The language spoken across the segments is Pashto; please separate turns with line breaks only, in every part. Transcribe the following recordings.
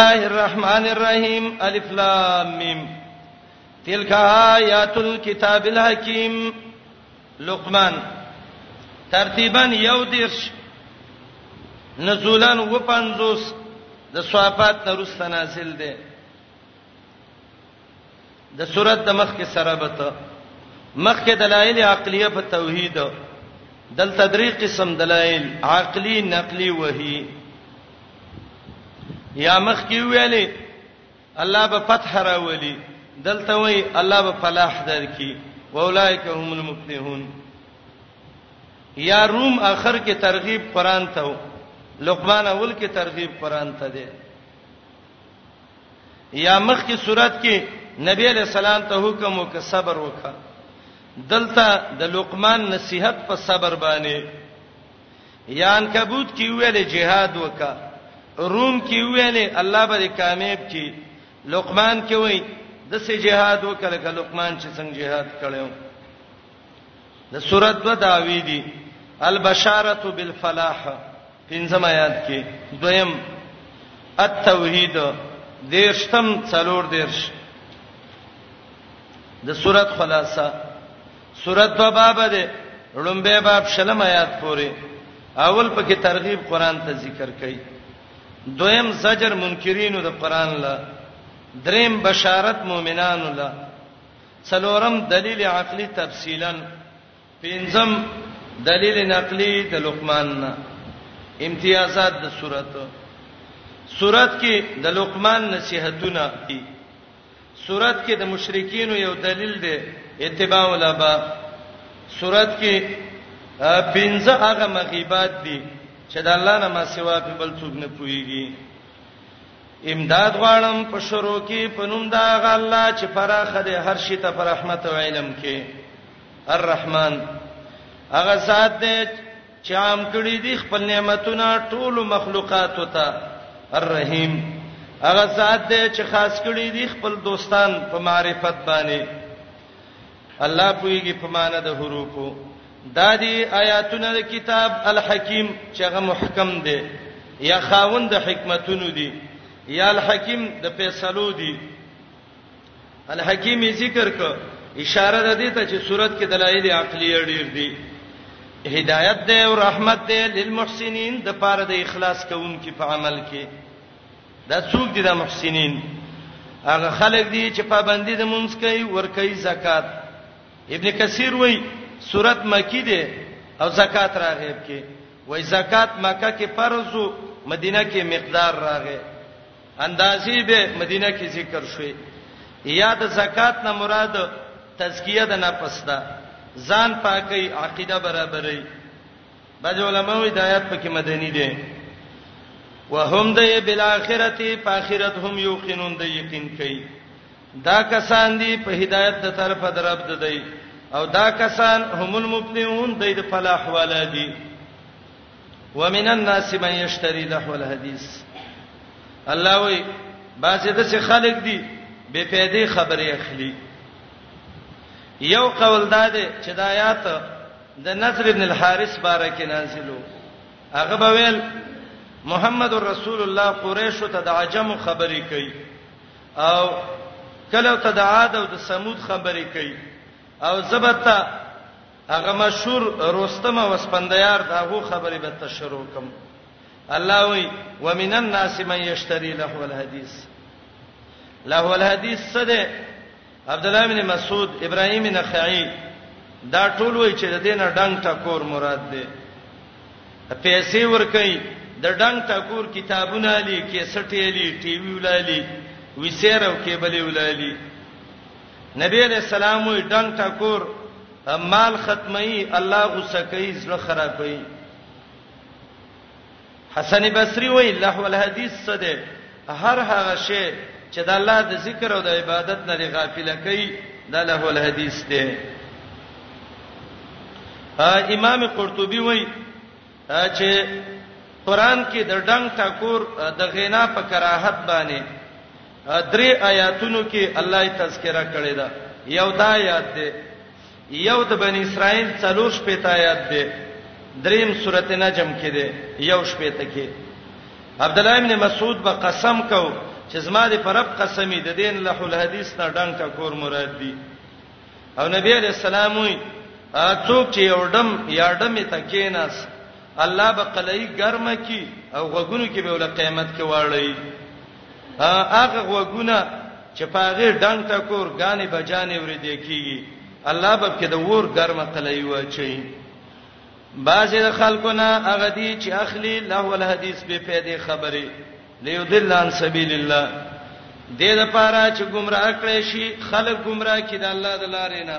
الله الرحمن الرحیم الف لام میم تلک آیات الكتاب الحکیم لقمان ترتیبا یو دیرش نزولان و پنځوس د صحابات نرسته نازل دي د سورته د مخ کې سره به ته مخ کې دلایل عقلیه په توحید دل تدریق قسم دلایل عقلی نقلی وحی یا مخ کې ویلې الله به فتح راولي دلته وی الله به فلاح درکې واولائک هم المفلحون یا روم اخر کې ترغیب قران ته لقمان اول کې ترغیب قران ته ده یا مخ کی صورت کې نبی علیہ السلام ته حکم وک صبر وکا دلته د لقمان نصیحت په صبر باندې یا انکبوت کی ویل جهاد وکا روم کی ویل الله به کامیاب کی لقمان کی وای د سه جهاد وکړه لقمان چې څنګه جهاد کړو د سورۃ دو داوی دی البشارۃ بالفلاح پنځم آیات کې دویم التوحید دیرشتم څلور دیرش د سورۃ خلاصہ سورۃ دو باب ده لومبه باب شلم آیات پورې اول پکې ترغیب قران ته ذکر کړي دویم زجر منکرینو د قران لا دریم بشارت مؤمنانو لا څلورم دلیل عقلی تفصیلا پنځم دلیل نقلی د لقمان نه امتیازات د صورت صورت کې د لقمان نصيحتونه دي صورت کې د مشرکین یو دلیل دی اتباع الابا صورت کې پنځه هغه مغیبات دي چې د الله نه ما سوا په بل څوک نه پويږي امداد غواړم په شروع کې په نوم دا غ الله چې فراخ دې هر شي ته پر رحمت او علم کې الرحمن هغه ذات دې چې عام کړی دي خپل نعمتونه ټول مخلوقات ته الرحیم هغه ذات دې چې خاص کړی دي خپل دوستان په معرفت باندې الله پویږي په معنی د حروفو دا دی آیاتونه د کتاب الحکیم چې هغه محکم دی یا خاوند د حکمتونو دی یا الحکیم د فیصلو دی الحکیم ذکر کو اشاره ده دې ته چې صورت کې دلایل عقلی ډیر دي هدایت ده او رحمت ده للمحسنین د پاره د اخلاص کوونکو په عمل کې دا څوک دي د محسنین هغه خلک دي چې پابندي د مونږ کوي ور کوي زکات ابن کثیر وای سورت مکی ده او زکات راغیب کې وای زکات مکه کې فرض او مدینه کې مقدار راغی اندازې به مدینه کې ذکر شوې یا د زکات نه مراد تزکیه د نفس ده ځان پاکي عقیده برابرې بعض علما وی د آیات پکې مدني دي وهم د بالاخرته په اخرت هم یوقنون د یقین کوي دا کسان دي په هدایت د طرف درب د دی او دا کسان هم المفلحون د دې فلاح والا دي ومن الناس من یشتری لهو الحدیث الله وی بعضې د څه خلک دي بے پیدې خبرې اخلي یو قول دا دی چې دا آیات د نضر ابن الحارث باره کې نازلو هغه به ویل محمد رسول الله قریش ته د عجم خبرې کوي او کله ته د عاد او د ثمود خبرې کوي او زبتا هغه مشهور رستم او سپندیار داغو خبرې به تشروع کوم الله وی ومن الناس من یشتری له الحدیث له الحدیث سده عبد الله بن مسعود ابراهيم نخعي دا ټول وای چې د دینه ډنګ ټکور مراد دی پیسې ورکړي د ډنګ ټکور کتابونه لې کیسټې لې ټي وی ولالي وسیر او کیبلې ولالي نبی علیہ السلام وی ډنګ ټکور مال ختمي الله غوسه کوي زړه خرابوي حسن بصری وی له ول حدیث څه ده هر هغه شی چې د الله د ذکر او د عبادت نه دی غافل کوي دا له ول حدیث ده امام قرطبي وی چې قران کې د ډنګ ټکور د غنا په کراهت باندې درې آیاتونو کې الله یې تذکرہ کړی دا یو دا آیات دی یو د بنی اسرائیل څلور شپېته آیات دی دریم سورته نجم کې دی یو شپېته کې عبد الله ابن مسعود به قسم کو چې زما د پرب قسمی د دین له الحدیث نه ډنکا کور مراد دی او نبی علیہ السلام وی څوک چې یو ډم یا ډمې تکیناس الله به قلای ګرمه کی او غوګونو کې به ول قیامت کې واړی هغه غوګونه چې پاغه ډنګ ټکور غانې بجانې ورې دی کیږي الله باب کې د ور ګرمه قلای و چي بعضی د خلکونه هغه دي چې اخلي له ول حدیث به پیدا خبره ليدل عن سبیل الله دې لپاره چې گمراه کړي شي خلک گمراه کړي د الله د لارې نه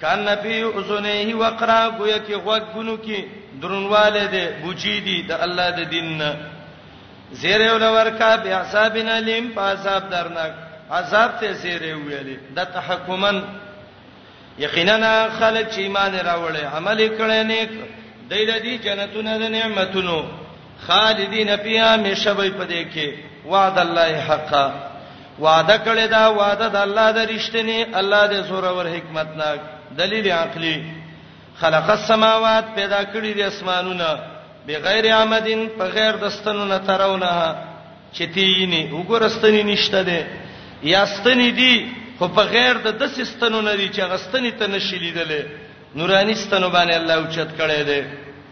کان فی اذنیه وقرا گویا کې غوږونو کې درنواله ده بوجی دي د الله د دین نه زیره ولورکا بیا حسابنا لیم پاساب درناک عذاب ته زیره ویلې د تحکمن یقینا خلک چې ایمان راوړي عمل کړي نیک دایله دي جنتونه د نعمتونو خالدین فیها همیشه به پدې کې وعد الله حقا وعده کړی دا وعده د الله د رښتینی الله د زور او حکمتناک دلیل عقلی خلق السماوات پیدا کړی د اسمانونه بغیر عمدن په غیر دستنو نه ترونه چتیینی وګورستنی نشته ده یا ستنی دی خو په غیر د د سستنو نه دی چې غستنی ته نشلیدلې نورانی ستنو باندې الله اوچت کړی دی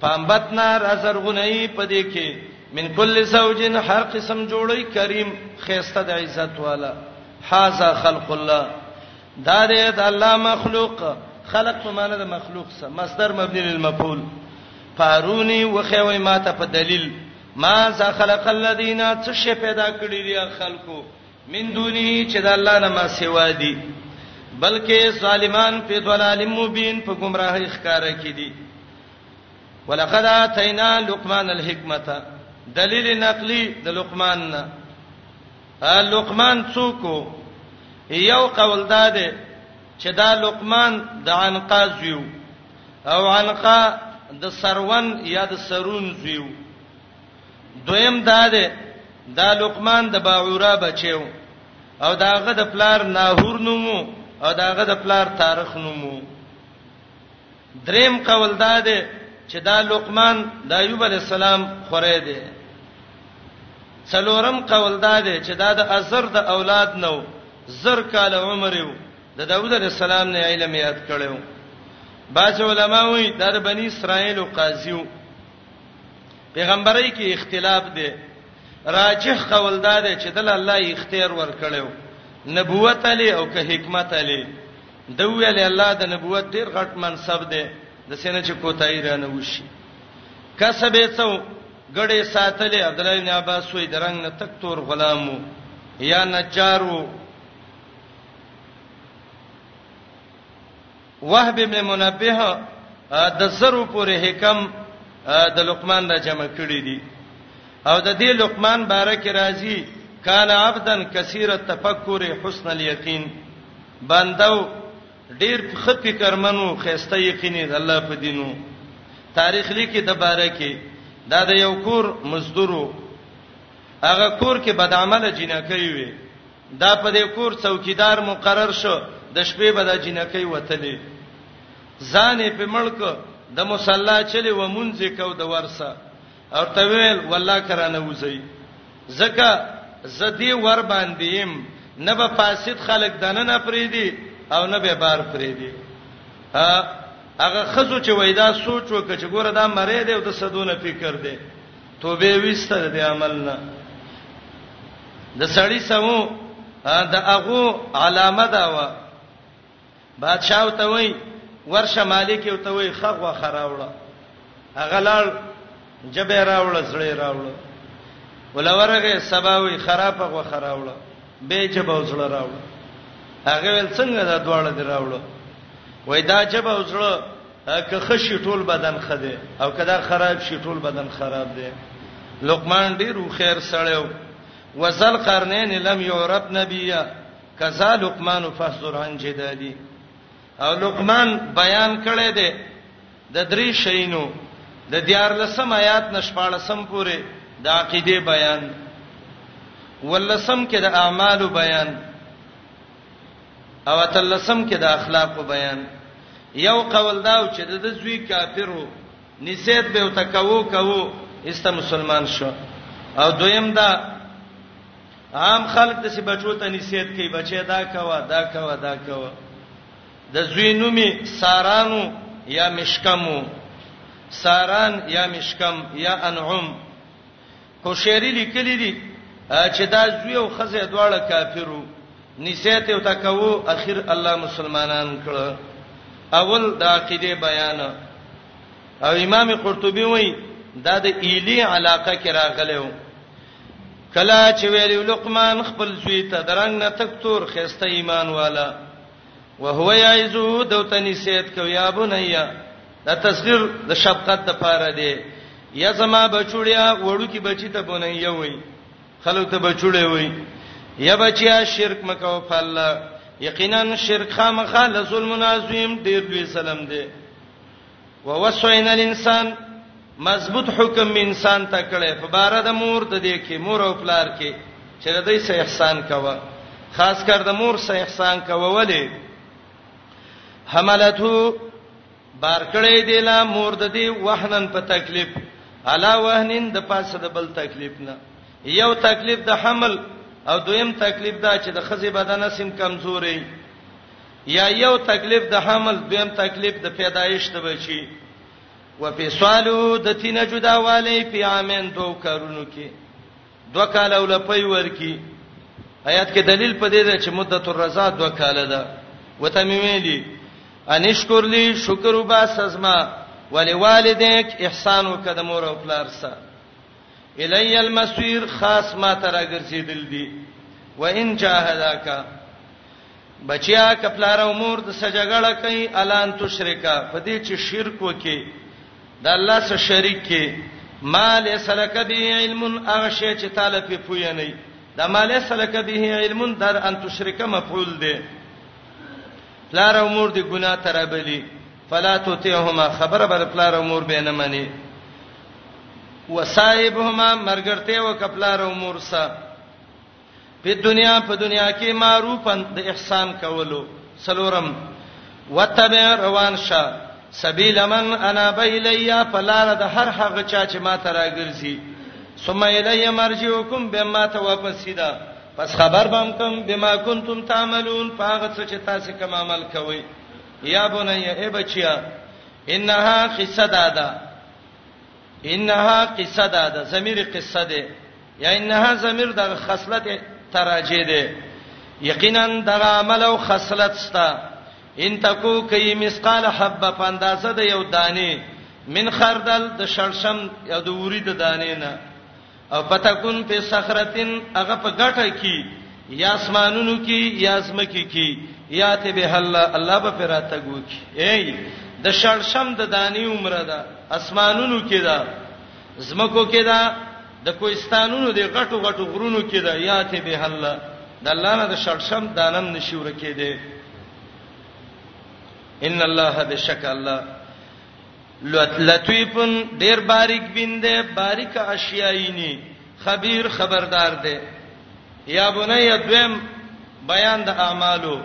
فامبتنا را زرغونی پدې کې من کل زوجین هر قسم جوړی کریم خيسته د عزت والا هاذا خلق الله دا دې د الله مخلوق خلق په معنی د مخلوق سره مصدر مبني للمفعول فارونی وخوي ماته په دلیل ما ذا خلق الذين څه شی پیدا کړی دی خلکو من دونی چې د الله نه ما سیوا دي بلکې ظالمان په ضلال مبین په گمراهی ښکارا کې دي ولقد اتینا لقمان الحکمت دلیل نقلی د لقمان نه لقمان څوک یو قول دا دی چې دا لقمان د عنقا زیو او عنقا د سرون یا د سرون زیو دویم دا دی دا لقمان د باعورا بچیو او داغه د پلار ناهور نومو او داغه د پلار تاریخ نومو دریم قول دا دی چې دا لقمان د ایوب علی السلام خوره دی څلورم قول دا دی چې دا د ازر د اولاد نو زر کال عمر یو د داوود علی السلام نه علم یاد کړو باج علماء وی دا د بنی اسرائیل او قاضیو پیغمبري کې اختلاف دی راجح قول دا دی چې د الله اختیار ور کړو نبوت علی او که حکمت علی ده ویل الله د نبوت ډیر غټ منصب دی د سینه چې کوتای رانه وشي کسب یې څو ګړې ساتلې عبد الله بن عباس وې درنګ نه تک تور غلامو یا نجارو وهب ابن منبه د زرو پورې حکم د لقمان را جمع کړی دي او د دې لقمان بارک راضي کان عبدن کثیر التفکر حسن اليقین بندو ډیر ښه فکر منو خسته یقیني د الله په دینو تاریخ لیکي د باره کې دا د یو کور مزدورو هغه کور کې بد عمله جنکې وي دا په دې کور څوکیدار مقرر شو د شپې به د جنکې وتلې ځانې په ملک د مصلا چلی و مونږه کو د ورسه او ته ویل والله کرانه وځي زکه زدی ور باندې يم نه به فاسد خلک دنه نه پریدي او نه به بار پریدي هغه خزو چې وېدا سوچ وکړي چې ګوره دا مری دی او د صدونه فکر دی توبه وسته د عمل نه د سړی سمو دا هغه علامه دا و بادشاہ ته وای ورشه مالک یو ته وای خغه خراوړه هغه لال جبه راوړه زړه راوړه ولورغه سباوي خراب غو خراوړه به جبه زړه راوړه هغه ول څنګه دا دواړه دی راوړه وای دا جبه زړه که خشي ټول بدن خده او کدا خراب شي ټول بدن خراب دی لقمان ډیرو خیر سړیو وزل قرنین لم یورب نبیه کذا لقمان فحذر عن جدالي او لقمان بیان کړی دی د درې شینو د دیار لسم آیات نشپاړسم پورې د عقیده بیان ولسم کې د اعمال بیان او تلسم کې د اخلاق بیان یو قول داو چې د زوی کافرو نسیت به وتکوو کوو است مسلمان شو او دویم دا عام خلک د سی بچو ته نصیحت کوي بچي دا کوا دا کوا دا کوا د زوی نومي سارانو یا مشکمو ساران یا مشکم یا انعم کو شعری لیکلی دي چې دا زوی او خزه دواړه کافرو نصیحت یو تکوو اخر الله مسلمانان کړه اول د عقیده بیان او امام قرطبي وایي دا د ایلی علاقه کې راغلی و کله چې ویلو لقمان خپل زوی ته درنګ نه تک تور خسته ایمان والا وهو یعزو دوته نسیت کو یا بنیا دا تصغیر د شفقت د پاره دی یا زما بچوړیا وړو کې بچی ته بنیا وای خلک ته بچوړې وای یا بچیا شرک مکو په الله یقینا شرک خامخا لظلم عظیم ډیر لوی سلام دی ووصینا الانسان مضبوط حکم می انسان ته کړي په بار د مور د دې کې مور او پلار کې چې د دې سه احسان کوه خاص کر د مور سه احسان کوه ولې حملته بار کړي دی لا مور د دې وهنن په تکلیف علا وهنن د پاسه د بل تکلیف نه یو تکلیف د حمل او دویم تکلیف دا چې د خزي بدن سیم کمزوري یا یو تکلیف د حمل دویم تکلیف د پیدایش د بچی وفصالو د تینه جدا والی په عامن دوه کارونو کې دوه کال او لپی ورکی آیات کې دلیل په دې ده چې مدته الرضا دوه کال ده وته مې ویلي انشکر لی شکر وبا سزما ولی والدیک احسان وکړه مور او پلار سره الی المسیر خاص ما ترګرځیدل دي وان جاهداک بچیا که پلار او مور د سجګړه کوي الان تشرکا په دې چې شرک وکي د الله سره شریک کې مال سلک به علم اغشه چې تعالی په پوی نه د مال سلک به علم در ان تشرکا مفعول دی پلار او مور دې ګناه ترابلی فلا تطيعهما خبره بر پلار او مور به نه مني وصائبهما مرګرته وکپلار او مور سره په دنیا په دنیا کې معروفن د احسان کولو سلورم وتبع روان شه سبیل من انا بیلیا فلار د هر هغه چا چې ما ته راګرځي ثم الی مرجعکم بما ته واپس سیدا پس خبر بم کوم بما کنتم تعملون پاغه څه چې تاسو کوم عمل کوئ یا بنی ای بچیا انها قصه دادا انها قصه ده د ضمیر قصه ده یا انها ضمیر د خصلت تراجه ده یقینا د عمل او خصلت ستا ان تکو کای مسقال حبه په اندازه د یو دانه من خردل د شړشم یا د وری د دانه نه او فتكون في صخرتين هغه په ګټه کی یا اسمانونو کی یا زمکی کی یات به الله الله به پراته گو کی ای د شړشم د دانی عمره ده اسمانونو کی ده زمکو کی ده د کوهستانونو د غټو غټو غرونو کی ده یات به الله د الله نه د شړشم دانم نشور کی ده ان الله بشک الله لطیف ډیر باریک بینده باریک اشیاینی خبیر خبردار دی یا بنی دویم بیان د اعمالو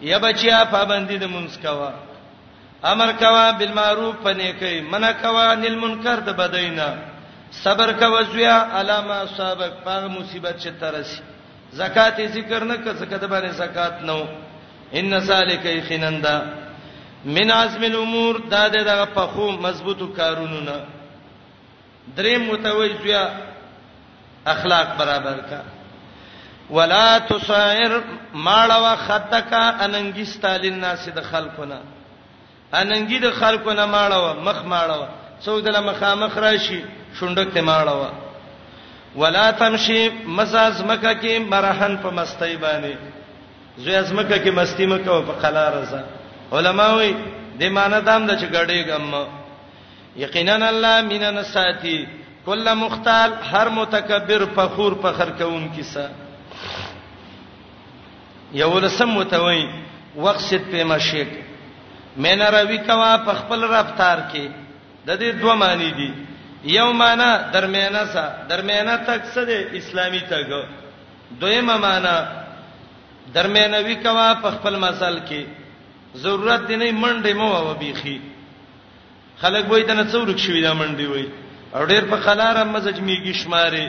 یا بچیا پابندی د منځ کوا امر کوا بالمعروف پنیکای منع کوا نل منکر د بدینا صبر کوا زویا علامه صابق پاغه مصیبت چې ترسي زکات ذکر نه کړ زکات باندې زکات نو ان سالک یخنندا من عزم الامور دا دغه په خو مضبوطو کارونو نه درې متوجیا اخلاق برابر کا ولا تصائر ماړه وختک اننګیستا للناس د خلقنا اننګي د خلکو نه ماړوه مخ ماړوه څوک دله مخامخ راشي شونډک ته ماړوه ولا تمشي مزاز مکه کې مرحن په مستۍ باندې زوی ازمکه کې مستی مکه او په قلا رضا علماوی د معنی دام د چګړې ګم یقینا الله مینن ساتي کله مختال هر متکبر فخور فخر کوم کیسه یولسم متوي وقصد په مشیک مین راوی کوا په خپل رفتار کې د دې دوه معنی دي یو معنی درمیانه سا درمیانه تک څه دی اسلامي تک دویمه معنی درمیانوي کوا په خپل مسل کې ضرورت دی نه منډه مو و بيخي خلک وای د نڅورک شوی دا منډي وای او ډېر په قلار مزج میږي شماري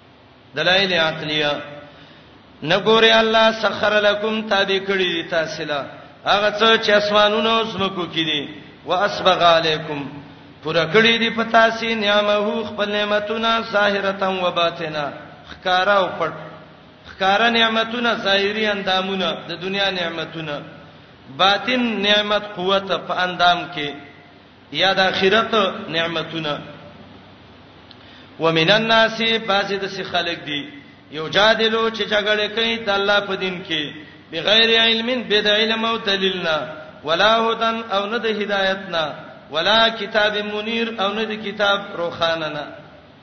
دلایل عقلیه نګوري الله سخر لكم تابع کړی دي تاسو له هغه څه چې اسمانونو او زمکو کې دي واسبغ علیکم پورا کړی دي پتا سي نعمه خپل نعمتونه ظاهرتا و باطنا خکارا او پټ خکارا نعمتونه ظاهري اندامونه د دنیا نعمتونه باطن نعمت قوت په اندام کې یا د اخرت نعمتونه ومن الناس بعضی د سی خلق دی یو جادلو چې جګړه کوي د الله په دین کې بغیر علم بد علم او دلیلنا ولا هدن او نه د هدایتنا ولا کتاب منیر او نه د کتاب روخاننا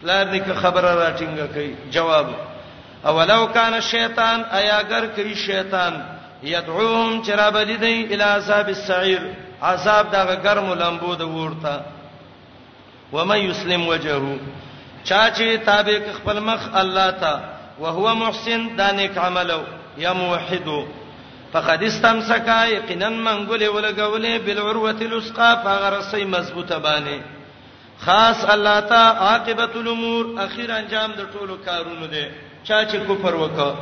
پلار دې که خبره راټینګه کوي جواب اولو کان شیطان ایا ګر کوي شیطان یدعوهم چرابدی دی الی عذاب السعیر عذاب دغه ګرم لمبو د ورته و مې یسلم وجهه چا چې تابع خپل مخ الله ته او هو محسن دانیک عملو یا موحدو فقد استمسك يقينا من غلي ولغولي بالعروه الوثقا فغرسي مضبوطه باندې خاص الله ته عاقبت الامور اخیر انجام د ټولو کارونو دی چا چې کفر وکړ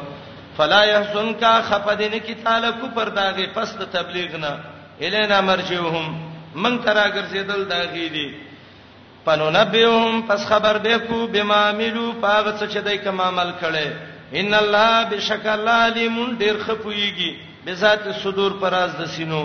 فلا يحزنك خفدن کی تعالی کفر داغه پس د تبلیغ نه الینا مرجوهم من ترا ګرځیدل داغه دی پنونبهم پس خبر به کو بما عملو پاغه څه چې دای کوم عمل کړي ان الله بشک الله علیم ډیر خپویږي بذات صدور پراز د سینو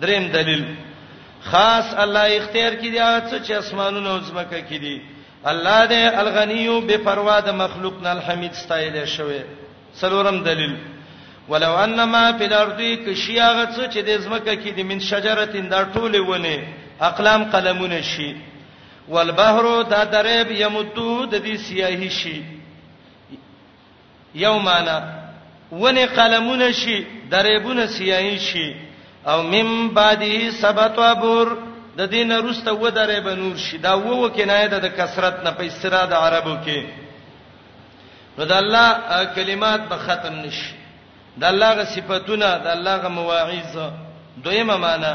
دریم دلیل خاص الله اختیار کړي دی هغه څه چې اسمانونو او زمکه کې دي الله دې الغنیو بے پروا د مخلوق نه الحمید ستایل شوی څلورم دلیل ولو انما فی الارض کشیاغه څه چې د زمکه کې د من شجرتین دا ټوله ونه اقلام قلمونه شي والبحر دا درب یمدو د دې سیاهی شي یو معنی ونې قلمونه شي درېبونه سیاهي شي او مم بعده سبت ابور د دین روسته و درې بنور شي دا وو کنایه ده د کثرت نه په استرا د عربو کې نو د الله کلمات به ختم نشي د الله غ صفاتونه د الله غ مواعظ دویمه معنی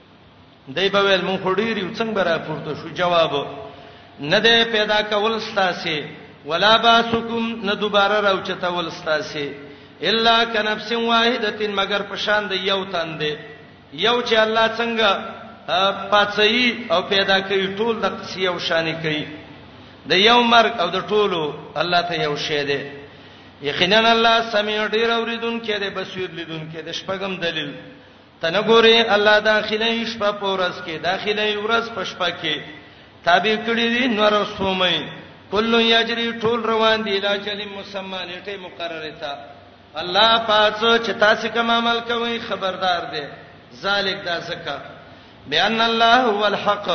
دی به ویل مونږ خډیر یو څنګه به راپورته شو جواب نه دی پیدا کول ستاسو ولا باسکم نه دوباره راوچته ول ستاسو الا کنفس واحده مگر پشان د یو تند یو چې الله څنګه پاتسي او پیدا کوي ټول د قصي او شاني کوي د یو مرګ او د ټولو الله ته یو شی دی یقینا الله سميع ډیر اوریدونکو دی بصیر لیدونکو دی شپږم دلیل ته نه ګوري الله داخله شپه پورس کې داخله ورځ په شپه کې تابع کړی دی نور سومې کله یجری ټول روان دی لا چلی مسما نیټه مقرره تا الله پاک چې تاسو کوم عمل کوئ خبردار دی ذالک دا زکا بیان الله هو الحق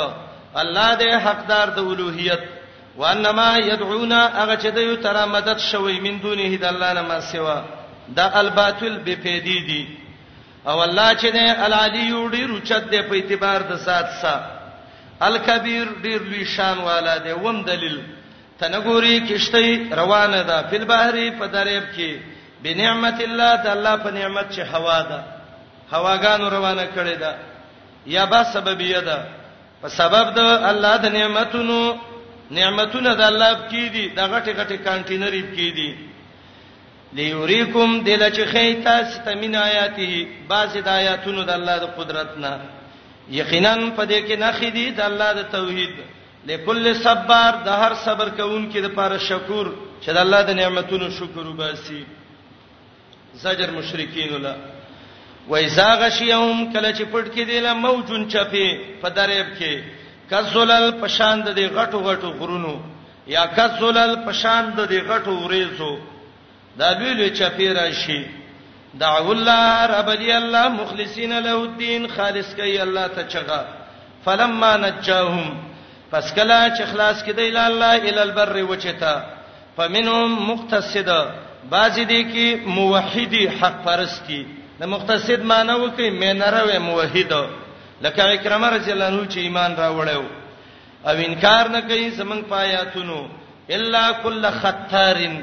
الله دې حقدار د اولوہیت وانما يدعونا هغه چې دوی تر مدد شوی من دونه د الله نه ما سوا دا الباطل به پیدې دي او الله چې دی العلی ډیر اوچت دی په اعتبار د ذات سره الکبیر ډیر لوی شان والا دی وم دلیل تنګوري کشته روانه ده په بحر په دریاب کې بنعمت الله د الله په نعمت چې هوا ده هواګانو روانه کړي ده یا با سببیه ده په سبب د الله د نعمتونو نعمتونه د الله کې دي د غټه غټه کانټینرې کې دي لیوریکم دل چې خیتا ستمین آیاته بعض د آیاتونو د الله د قدرت نه یقینا په دې کې نخې دي د الله د توحید لکل صبر د هر صبر کوونکې د پاره شکور چې د الله د نعمتونو شکر وباسي زجر مشرکین ولا وای زاغشیهم کله چې پټ کې دی لا موجون چپی په دریب کې کزلل پشان د غټو غټو غرونو یا کزلل پشان د دې غټو ورېزو دا لوی لوی چپی راشي دعو الله رب دی الله مخلصین له الدين خالص کوي الله ته چغه فلما نجاهم پس کله چې خلاص کړي له الله ال البر وچتا فمنهم مقتصد بعضی دي کې موحدی حق پرستی د مقتصد معنی وکي مینره و موحد لکه اکرمه رضی الله عنه چې ایمان راوړیو او انکار نه کوي زمنګ پایاتونو الا کل خطارن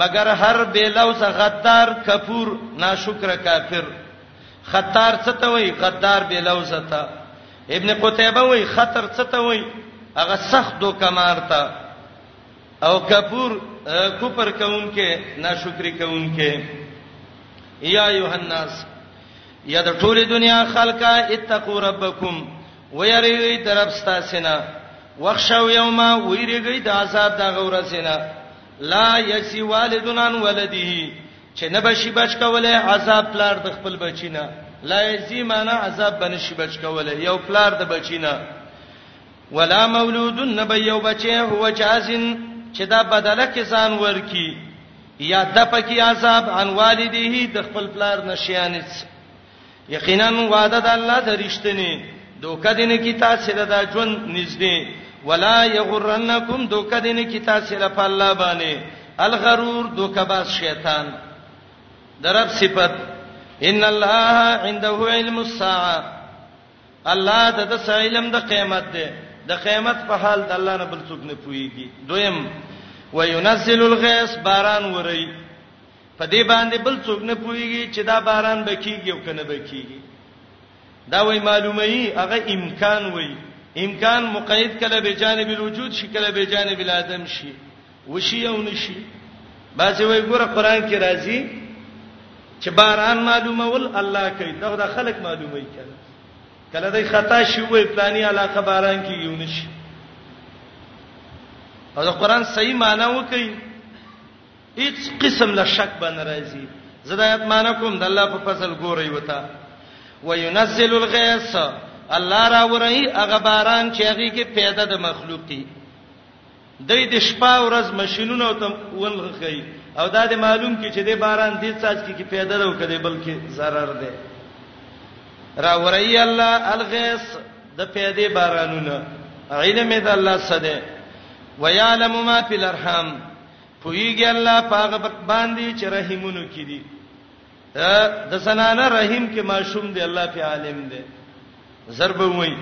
مگر هر بے لوز غدار کفور ناشکر کافر خطار څه ته وای غدار بے لوز ته ابن قتيبه وای خطر څه ته وای هغه سخت دو کمار ته او کفور کوپر کون کې ناشکری کون کې یا یوهناس یا د ټوله دنیا خلکا اتقوا ربکم ويريږي درب ستاسینا وخشو یوما ويريږي د عذاب د غورسینا لا یسی والدنان ولده چې نه بشي بچ کوله عذاب پلار د خپل بچینا لا یسی معنا عذاب بنشي بچ کوله یو پلار د بچینا ولا مولود نبی یو بچي هو جازن چې دا بدله کې ځان ورکی یا د پکی عذاب ان والدیه د خپل پلار نشیانڅ یقینا وعده د الله د رښتینی دوکه دین کی تاسو له دا ژوند نږدې ولا یغرنکم دوکه دین کی تاسو له په الله باندې الغرور دوکه باز شیطان درب صفت ان الله عنده علم الساعه الله د د علم د قیامت دی د قیامت په حال د الله نه بل څوک نه پويږي دویم وينزل الغيث باران وري په دې باندې بل څوک نه پوهیږي چې دا باران به کیږي او کنه به کیږي دا وای معلومه ای هغه امکان وای امکان مقید کله به جانب الوجود شي کله به جانب العدم شي وشي او نشي بعضی وای ګوره قران کې راځي چې باران معلومه ول الله کوي دا د خلک معلومه ای کله کله دای خطا شي وای پلاني علاقه باران کې یو نشي او دا قران صحیح معنی وکړي هیڅ قسم له شک به ناراضي زه د آیت معنی کوم د الله په فضل ګوري وتا وينزل الغيث الله را وري هغه باران چې هغه کې پیدا د مخلوقي د دې شپه ورځ ماشينونه او تم ولغخي او دا د معلوم کې چې د باران د څاڅ کې پیدا راو کړي بلکې zarar ده را وري الله الغيث د پیدا بارانونه علم د الله سره ويعلم ما في الارحام پوهیږي الله پاغه باندې چې رحیمونو کې دي د سنانه رحیم کې ماشوم دی الله په عالم دی ضرب وای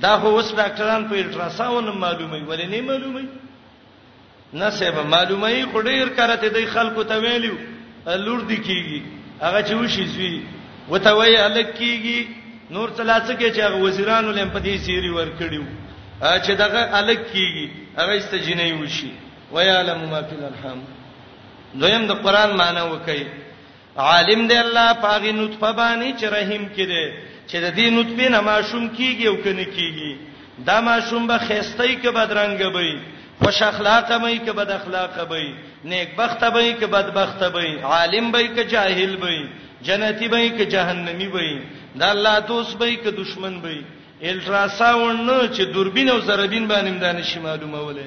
دا خو اوس ډاکټران په الټراساوند معلومه وي ولې نه معلومه وي نه سبب معلومه یې خډیر کرته د خلکو ته ویلو لور دی کیږي هغه چې وشي زوی وته وای الک کیږي نور څلاڅه کې چې هغه وزیرانو لم په دې سیری ور کړیو چې دغه الک کیږي هغه استجنې وشي ويعلم ما في الارحام دویم د قران معنی وکي عالم دی الله پاغي نطفه باندې چې رحم کړي چې د دې نطفه نه ماشوم کیږي او کني کیږي دا ماشوم به خيستای کې بدرنګ وي خوش اخلاق مې کې بد اخلاق وي نیک بخت به کې بدبخت به عالم به کې جاهل به جنتی به کې جهنمی به دا الله دوست به کې دشمن به الټراساوند چې دوربین او زربین باندې مدان شي معلومه وله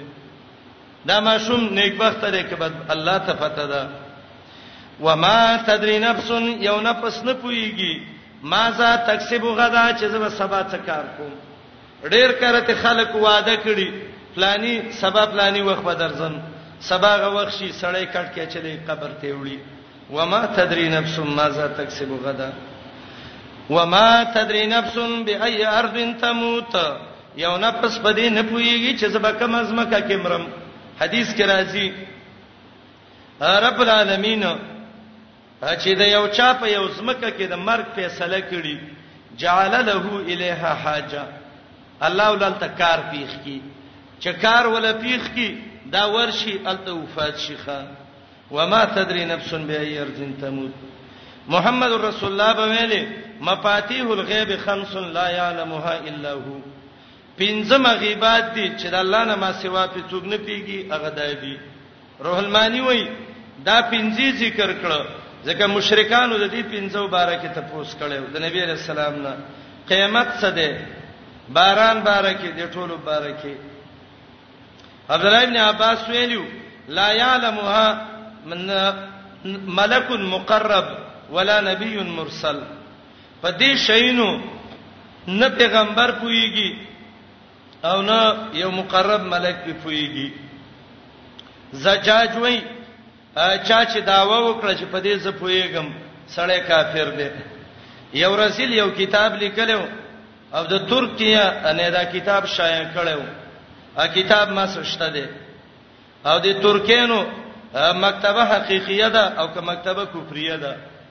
دا ماشوم نیکبخت دی کبه الله ته پته ده وما تدري نفس یو نفس نه پويږي ما ذا تکسب غدا چې زما سبا څه کار کوم ډیر کرته خلک وعده کړي فلانی سبا فلانی وخت بدرزم سبا غوښشي سړی کټ کې چلی قبر ته وړي وما تدري نفس ما ذا تکسب غدا وما تدري نفس باي ارض تموت یو نفس په دې نه پويږي چې زبا کوم ازمکه کې مرم حدیث کې راځي رب العالمین چې د یو چا په یو زمکه کې د مرګ فیصله کړي جعل له الیها حاجه الله ولل تکار پیخ کی چې کار ولا پیخ کی دا ورشي الته وفات شيخه وما تدري نفس بأي ارض تموت محمد رسول الله به ویلي مفاتيح الغيب خمس لا يعلمها الا هو پنځه مغيبات دي چې د الله نه ما سوا په څوګ نه پیږي هغه دای دي روح المانی وای دا پنځه ذکر کړه ځکه مشرکانو د دې پنځو باره کې تپوس کړو د نبی رسول الله نه قیامت څه ده باران باره کې د ټولو باره کې عبد الله ابن عباس ویلو لا يعلمها من ملک مقرب ولا نبي مرسل په دې شینو نه پیغمبر پويږي او نه یو مقرب ملک پويږي زجاج وای چا چې دعوه وکړه چې په دې زه پوهیږم سړی کافر دی یو رسول یو کتاب لیکلو او د ترکیه نه دا کتاب شایع کړو ا کتاب ما سشته دی او د ترکینو مکتبه حقیقیه ده او که مکتبه کفریه ده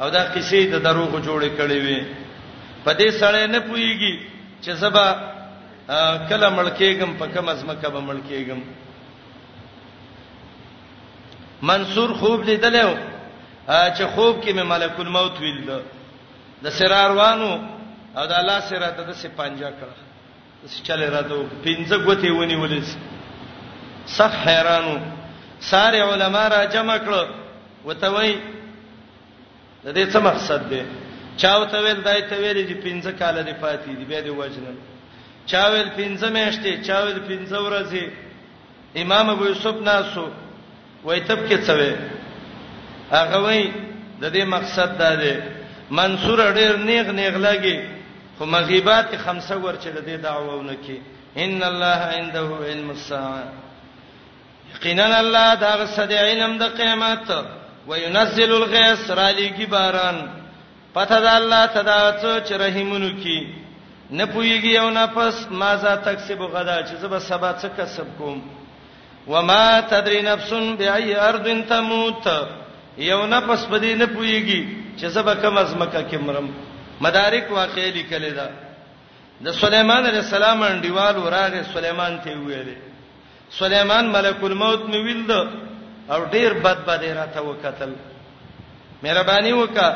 او دا قصې د دروغ جوړې کړې وي په دې سړی نه پويږي چې زبا کله ملکېګم په کوم ازمکه به ملکېګم منصور خوب لیدلو چې خوب کې مې ملک الموت ویل د سراروانو او د الله سره د سپانجا کړه چل راته پنځه غوته ونی ولې سخ حیرانو ساره علما را جمع کړو وته وای د دې څه مقصد دی چاو ته ویل دای ته ویل چې پنځه کال دی پاتې دی به دی وژنل چا ویل پنځه میاشتې چا ویل پنځه ورځې امام ابو یوسف ناسو وای تب کې څه وې هغه وای د دې مقصد دا دی منصور ډېر نیغ نیغ لګي خو مغیبات خمسه ورچې د دې دعوونه کې ان الله عنده علم الساعه یقینا الله دا غسد علم د قیامت وينزل الغيث را لېږي باران پته ده الله تدا څو چې رحیمونو کی نه پويږي یو نفس ما ذا تکسب غدا چې زب سبا څه کسب کوم وما تدري نفس بأي ارض تموت یو نفس په دې نه پويږي چې زبا کوم ازمکه کې مرم مدارک واقعي لیکل ده د سليمان عليه السلام انډیوال وراغه سليمان ته ویل سليمان ملک الموت مې ویل ده او ډیر بد بد راته وکتل مهرباني وکا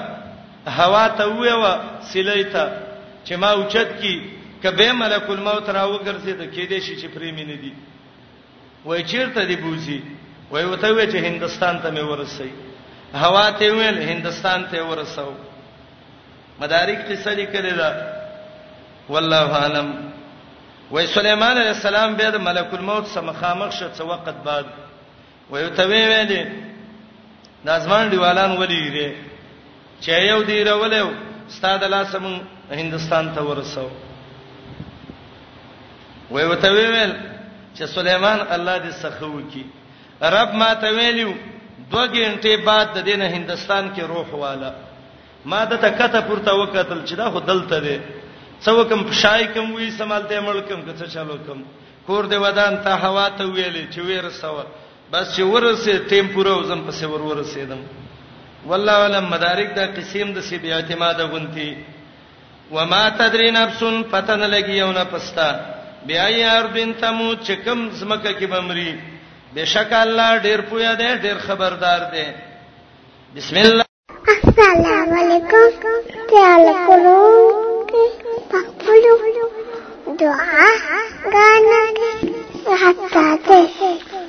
هوا ته ویوا سلیتا چې ما اوچت کی کبه ملک الموت راو ګرځي د کې دې شي چې پرې مې نه دي وای چیرته دی بوزي وای وته وی چې هندستان ته مې ورسي هوا ته ویل هندستان ته ورساو مدارک قصه لیکل دا والله عالم وای سليمان عليه السلام به د ملک الموت سره مخامخ شو څو وخت بعد وې ته وې ویلې نازمان دیوالان ولې دي چې یو دی راولې استاد الله سم هندستان ته ورسو وې وته ویل چې سليمان الله دې سخو کی رب ما ته ویلو دوه غنټه بعد د دینه هندستان کې روح والا ما د تکته پورته وکتل چې دا خو دلته دی څو کوم پښای کوم وی سمالته ملکم که څه چالو کوم کور دی ودان ته هوا ته ویلې چې ورسوه بس چې ورسې ټیم پوره وزم پسې ور ورسېدم والله علم مدارک دا قسم د سی بیا اعتماد غونتی وما تدري نفس فتن لګي یو نه پستا بیا یې اردن تمو چې کوم زمکه کې بمري بشک الله ډیر پویا دی ډیر خبردار دی بسم الله
السلام علیکم خیال کولو کې پخپلو دعا غانا کې حتا ته